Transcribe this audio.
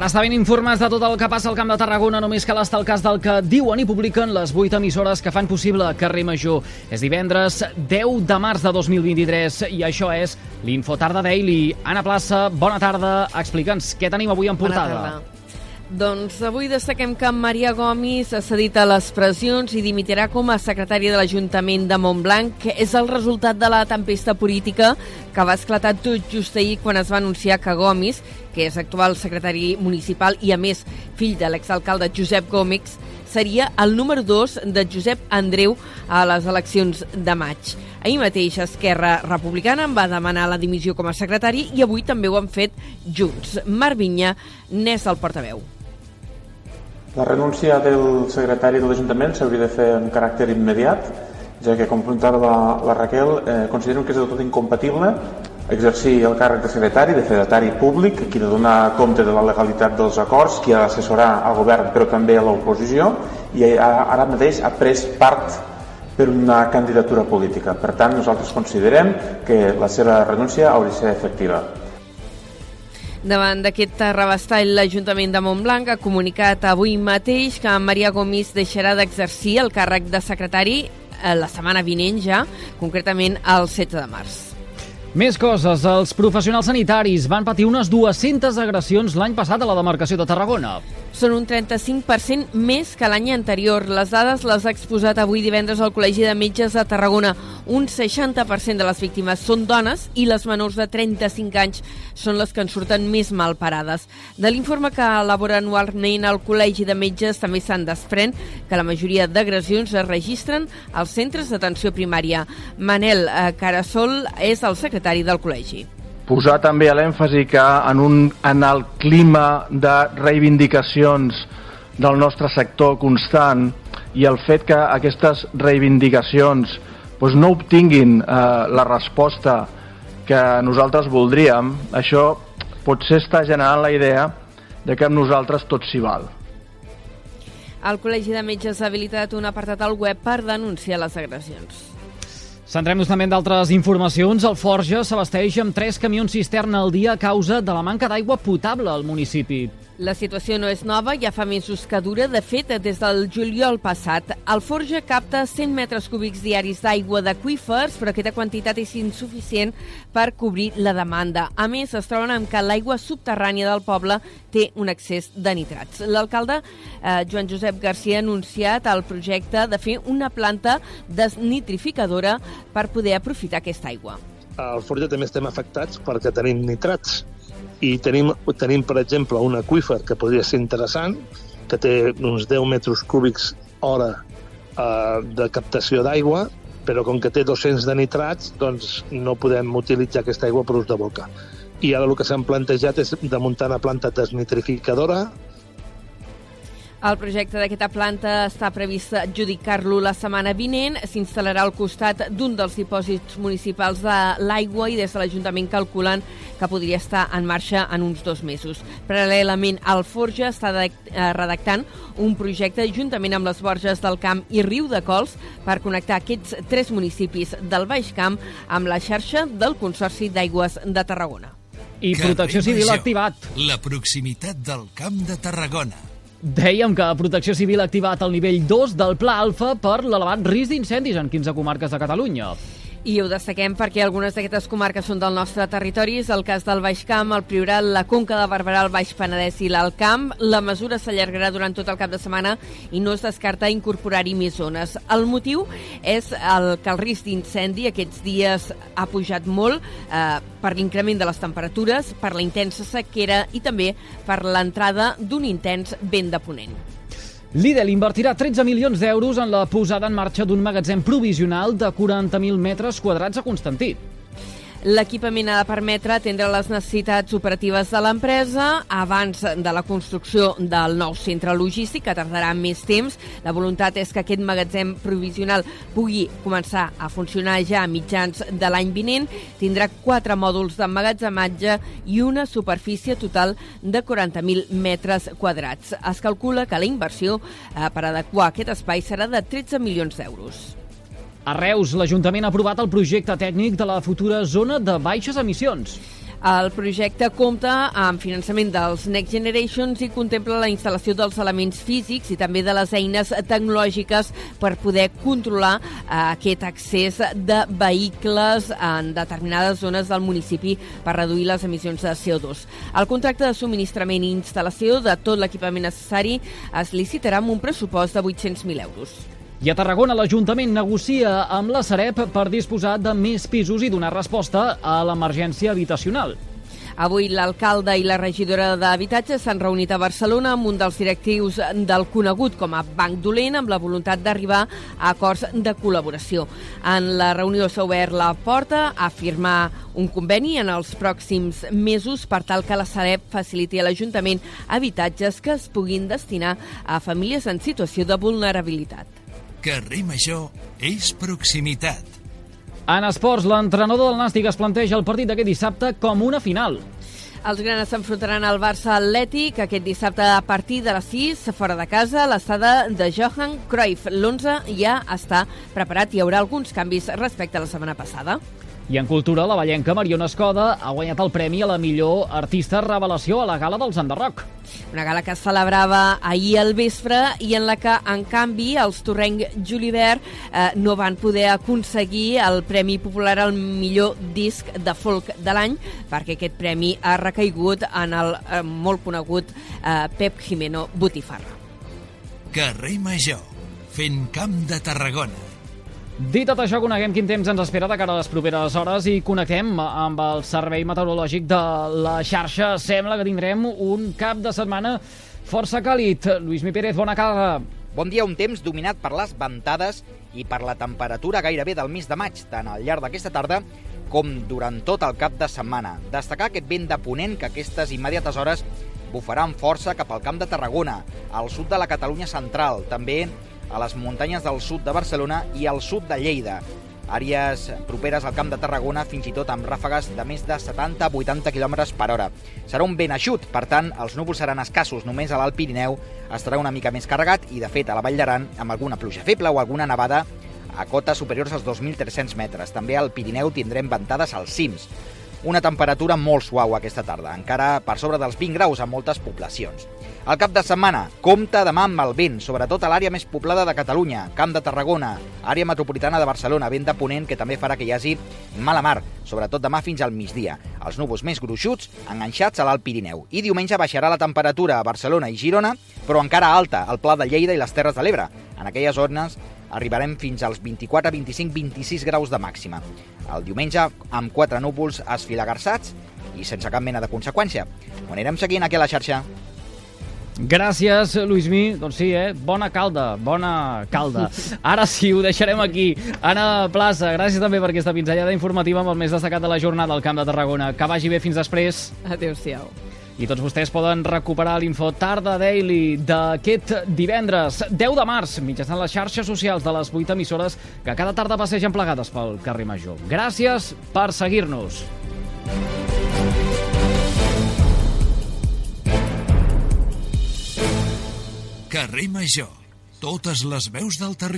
Per estar ben informats de tot el que passa al Camp de Tarragona, només cal estar al cas del que diuen i publiquen les 8 emissores que fan possible Carrer Major. És divendres 10 de març de 2023 i això és l'Infotarda Daily. Anna Plaça, bona tarda. Explica'ns què tenim avui en portada. Bona tarda. Doncs avui destaquem que Maria Gomis ha cedit a les pressions i dimitirà com a secretària de l'Ajuntament de Montblanc, que és el resultat de la tempesta política que va esclatar tot just ahir quan es va anunciar que Gomis, que és actual secretari municipal i, a més, fill de l'exalcalde Josep Gómez, seria el número 2 de Josep Andreu a les eleccions de maig. Ahir mateix Esquerra Republicana en va demanar la dimissió com a secretari i avui també ho han fet Junts. Marc Vinya n'és el portaveu. La renúncia del secretari de l'Ajuntament s'hauria de fer en caràcter immediat, ja que, com apuntava la, la Raquel, eh, considero que és del tot incompatible exercir el càrrec de secretari, de fedatari públic, qui ha de donar compte de la legalitat dels acords, qui ha d'assessorar al govern però també a l'oposició, i ara mateix ha pres part per una candidatura política. Per tant, nosaltres considerem que la seva renúncia hauria de ser efectiva. Davant d'aquest rebastall, l'Ajuntament de Montblanc ha comunicat avui mateix que Maria Gomis deixarà d'exercir el càrrec de secretari eh, la setmana vinent ja, concretament el 16 de març. Més coses. Els professionals sanitaris van patir unes 200 agressions l'any passat a la demarcació de Tarragona. Són un 35% més que l'any anterior. Les dades les ha exposat avui divendres al Col·legi de Metges de Tarragona. Un 60% de les víctimes són dones i les menors de 35 anys són les que en surten més mal parades. De l'informe que elabora anualment el Col·legi de Metges també se'n desprèn que la majoria d'agressions es registren als centres d'atenció primària. Manel eh, Carasol és el secretari del col·legi posar també l'èmfasi que en, un, en el clima de reivindicacions del nostre sector constant i el fet que aquestes reivindicacions doncs, no obtinguin eh, la resposta que nosaltres voldríem, això potser està generant la idea de que amb nosaltres tot s'hi val. El Col·legi de Metges ha habilitat un apartat al web per denunciar les agressions. Centrem-nos també en d'altres informacions. El Forja s'abasteix amb tres camions cisterna al dia a causa de la manca d'aigua potable al municipi. La situació no és nova, ja fa mesos que dura. De fet, des del juliol passat, el Forja capta 100 metres cúbics diaris d'aigua d'aquífers, però aquesta quantitat és insuficient per cobrir la demanda. A més, es troben amb que l'aigua subterrània del poble té un excés de nitrats. L'alcalde eh, Joan Josep Garcia ha anunciat el projecte de fer una planta desnitrificadora per poder aprofitar aquesta aigua. Al Forja també estem afectats perquè tenim nitrats i tenim, tenim, per exemple, un aqüífer que podria ser interessant, que té uns 10 metres cúbics hora eh, de captació d'aigua, però com que té 200 de nitrats, doncs no podem utilitzar aquesta aigua per ús de boca. I ara el que s'han plantejat és de muntar una planta desnitrificadora el projecte d'aquesta planta està previst adjudicar-lo la setmana vinent. S'instal·larà al costat d'un dels dipòsits municipals de l'aigua i des de l'Ajuntament calculen que podria estar en marxa en uns dos mesos. Paral·lelament, el Forja està eh, redactant un projecte juntament amb les Borges del Camp i Riu de Cols per connectar aquests tres municipis del Baix Camp amb la xarxa del Consorci d'Aigües de Tarragona. I Protecció Civil ha activat. La proximitat del Camp de Tarragona. Dèiem que Protecció Civil ha activat el nivell 2 del Pla Alfa per l'elevat risc d'incendis en 15 comarques de Catalunya. I ho destaquem perquè algunes d'aquestes comarques són del nostre territori. És el cas del Baix Camp, el Priorat, la Conca de Barberà, el Baix Penedès i l'Alt Camp. La mesura s'allargarà durant tot el cap de setmana i no es descarta incorporar-hi més zones. El motiu és el que el risc d'incendi aquests dies ha pujat molt eh, per l'increment de les temperatures, per la intensa sequera i també per l'entrada d'un intens vent de ponent. Lidl invertirà 13 milions d'euros en la posada en marxa d'un magatzem provisional de 40.000 metres quadrats a Constantí. L'equipament ha de permetre atendre les necessitats operatives de l'empresa abans de la construcció del nou centre logístic, que tardarà més temps. La voluntat és que aquest magatzem provisional pugui començar a funcionar ja a mitjans de l'any vinent. Tindrà quatre mòduls d'emmagatzematge i una superfície total de 40.000 metres quadrats. Es calcula que la inversió eh, per adequar aquest espai serà de 13 milions d'euros. A Reus, l'Ajuntament ha aprovat el projecte tècnic de la futura zona de baixes emissions. El projecte compta amb finançament dels Next Generations i contempla la instal·lació dels elements físics i també de les eines tecnològiques per poder controlar eh, aquest accés de vehicles en determinades zones del municipi per reduir les emissions de CO2. El contracte de subministrament i instal·lació de tot l'equipament necessari es licitarà amb un pressupost de 800.000 euros. I a Tarragona l'Ajuntament negocia amb la Sareb per disposar de més pisos i donar resposta a l'emergència habitacional. Avui l'alcalde i la regidora d'Habitatge s'han reunit a Barcelona amb un dels directius del conegut com a Banc Dolent amb la voluntat d'arribar a acords de col·laboració. En la reunió s'ha obert la porta a firmar un conveni en els pròxims mesos per tal que la Sareb faciliti a l'Ajuntament habitatges que es puguin destinar a famílies en situació de vulnerabilitat. Carrer Major és proximitat. En esports, l'entrenador del Nàstic es planteja el partit d'aquest dissabte com una final. Els granes s'enfrontaran al Barça Atlètic aquest dissabte a partir de les 6, fora de casa, l'estada de Johan Cruyff. L'11 ja està preparat i hi haurà alguns canvis respecte a la setmana passada. I en cultura, la ballenca Mariona Escoda ha guanyat el premi a la millor artista revelació a la gala dels Enderroc. Una gala que es celebrava ahir al vespre i en la que, en canvi, els torrenc Julibert eh, no van poder aconseguir el Premi Popular al millor disc de folk de l'any perquè aquest premi ha recaigut en el eh, molt conegut eh, Pep Jimeno Botifarra. Carrer Major, fent camp de Tarragona. Dit tot això, coneguem quin temps ens espera de cara a les properes hores i connectem amb el Servei Meteorològic de la xarxa. Sembla que tindrem un cap de setmana força càlid. Lluís Mi Pérez, bona tarda. Bon dia, un temps dominat per les ventades i per la temperatura gairebé del mes de maig, tant al llarg d'aquesta tarda com durant tot el cap de setmana. Destacar aquest vent de ponent que aquestes immediates hores bufarà amb força cap al camp de Tarragona, al sud de la Catalunya central, també a les muntanyes del sud de Barcelona i al sud de Lleida. Àrees properes al camp de Tarragona, fins i tot amb ràfegues de més de 70-80 km per hora. Serà un vent eixut, per tant, els núvols seran escassos. Només a l'Alt Pirineu estarà una mica més carregat i, de fet, a la Vall d'Aran, amb alguna pluja feble o alguna nevada a cotes superiors als 2.300 metres. També al Pirineu tindrem ventades als cims. Una temperatura molt suau aquesta tarda, encara per sobre dels 20 graus a moltes poblacions. El cap de setmana, compta demà amb el vent, sobretot a l'àrea més poblada de Catalunya, Camp de Tarragona, àrea metropolitana de Barcelona, vent de ponent que també farà que hi hagi mala mar, sobretot demà fins al migdia. Els núvols més gruixuts enganxats a l'Alt Pirineu. I diumenge baixarà la temperatura a Barcelona i Girona, però encara alta al Pla de Lleida i les Terres de l'Ebre. En aquelles zones arribarem fins als 24, 25, 26 graus de màxima. El diumenge, amb quatre núvols esfilagarçats i sense cap mena de conseqüència. Ho anirem seguint aquí a la xarxa. Gràcies, Mi. Doncs sí, eh? Bona calda, bona calda. Ara sí, ho deixarem aquí. Anna Plaça, gràcies també per aquesta pinzellada informativa amb el més destacat de la jornada al Camp de Tarragona. Que vagi bé fins després. Adéu-siau. I tots vostès poden recuperar l'info Tarda Daily d'aquest divendres 10 de març mitjançant les xarxes socials de les 8 emissores que cada tarda passegen plegades pel carrer Major. Gràcies per seguir-nos. Carrer Major. Totes les veus del territori.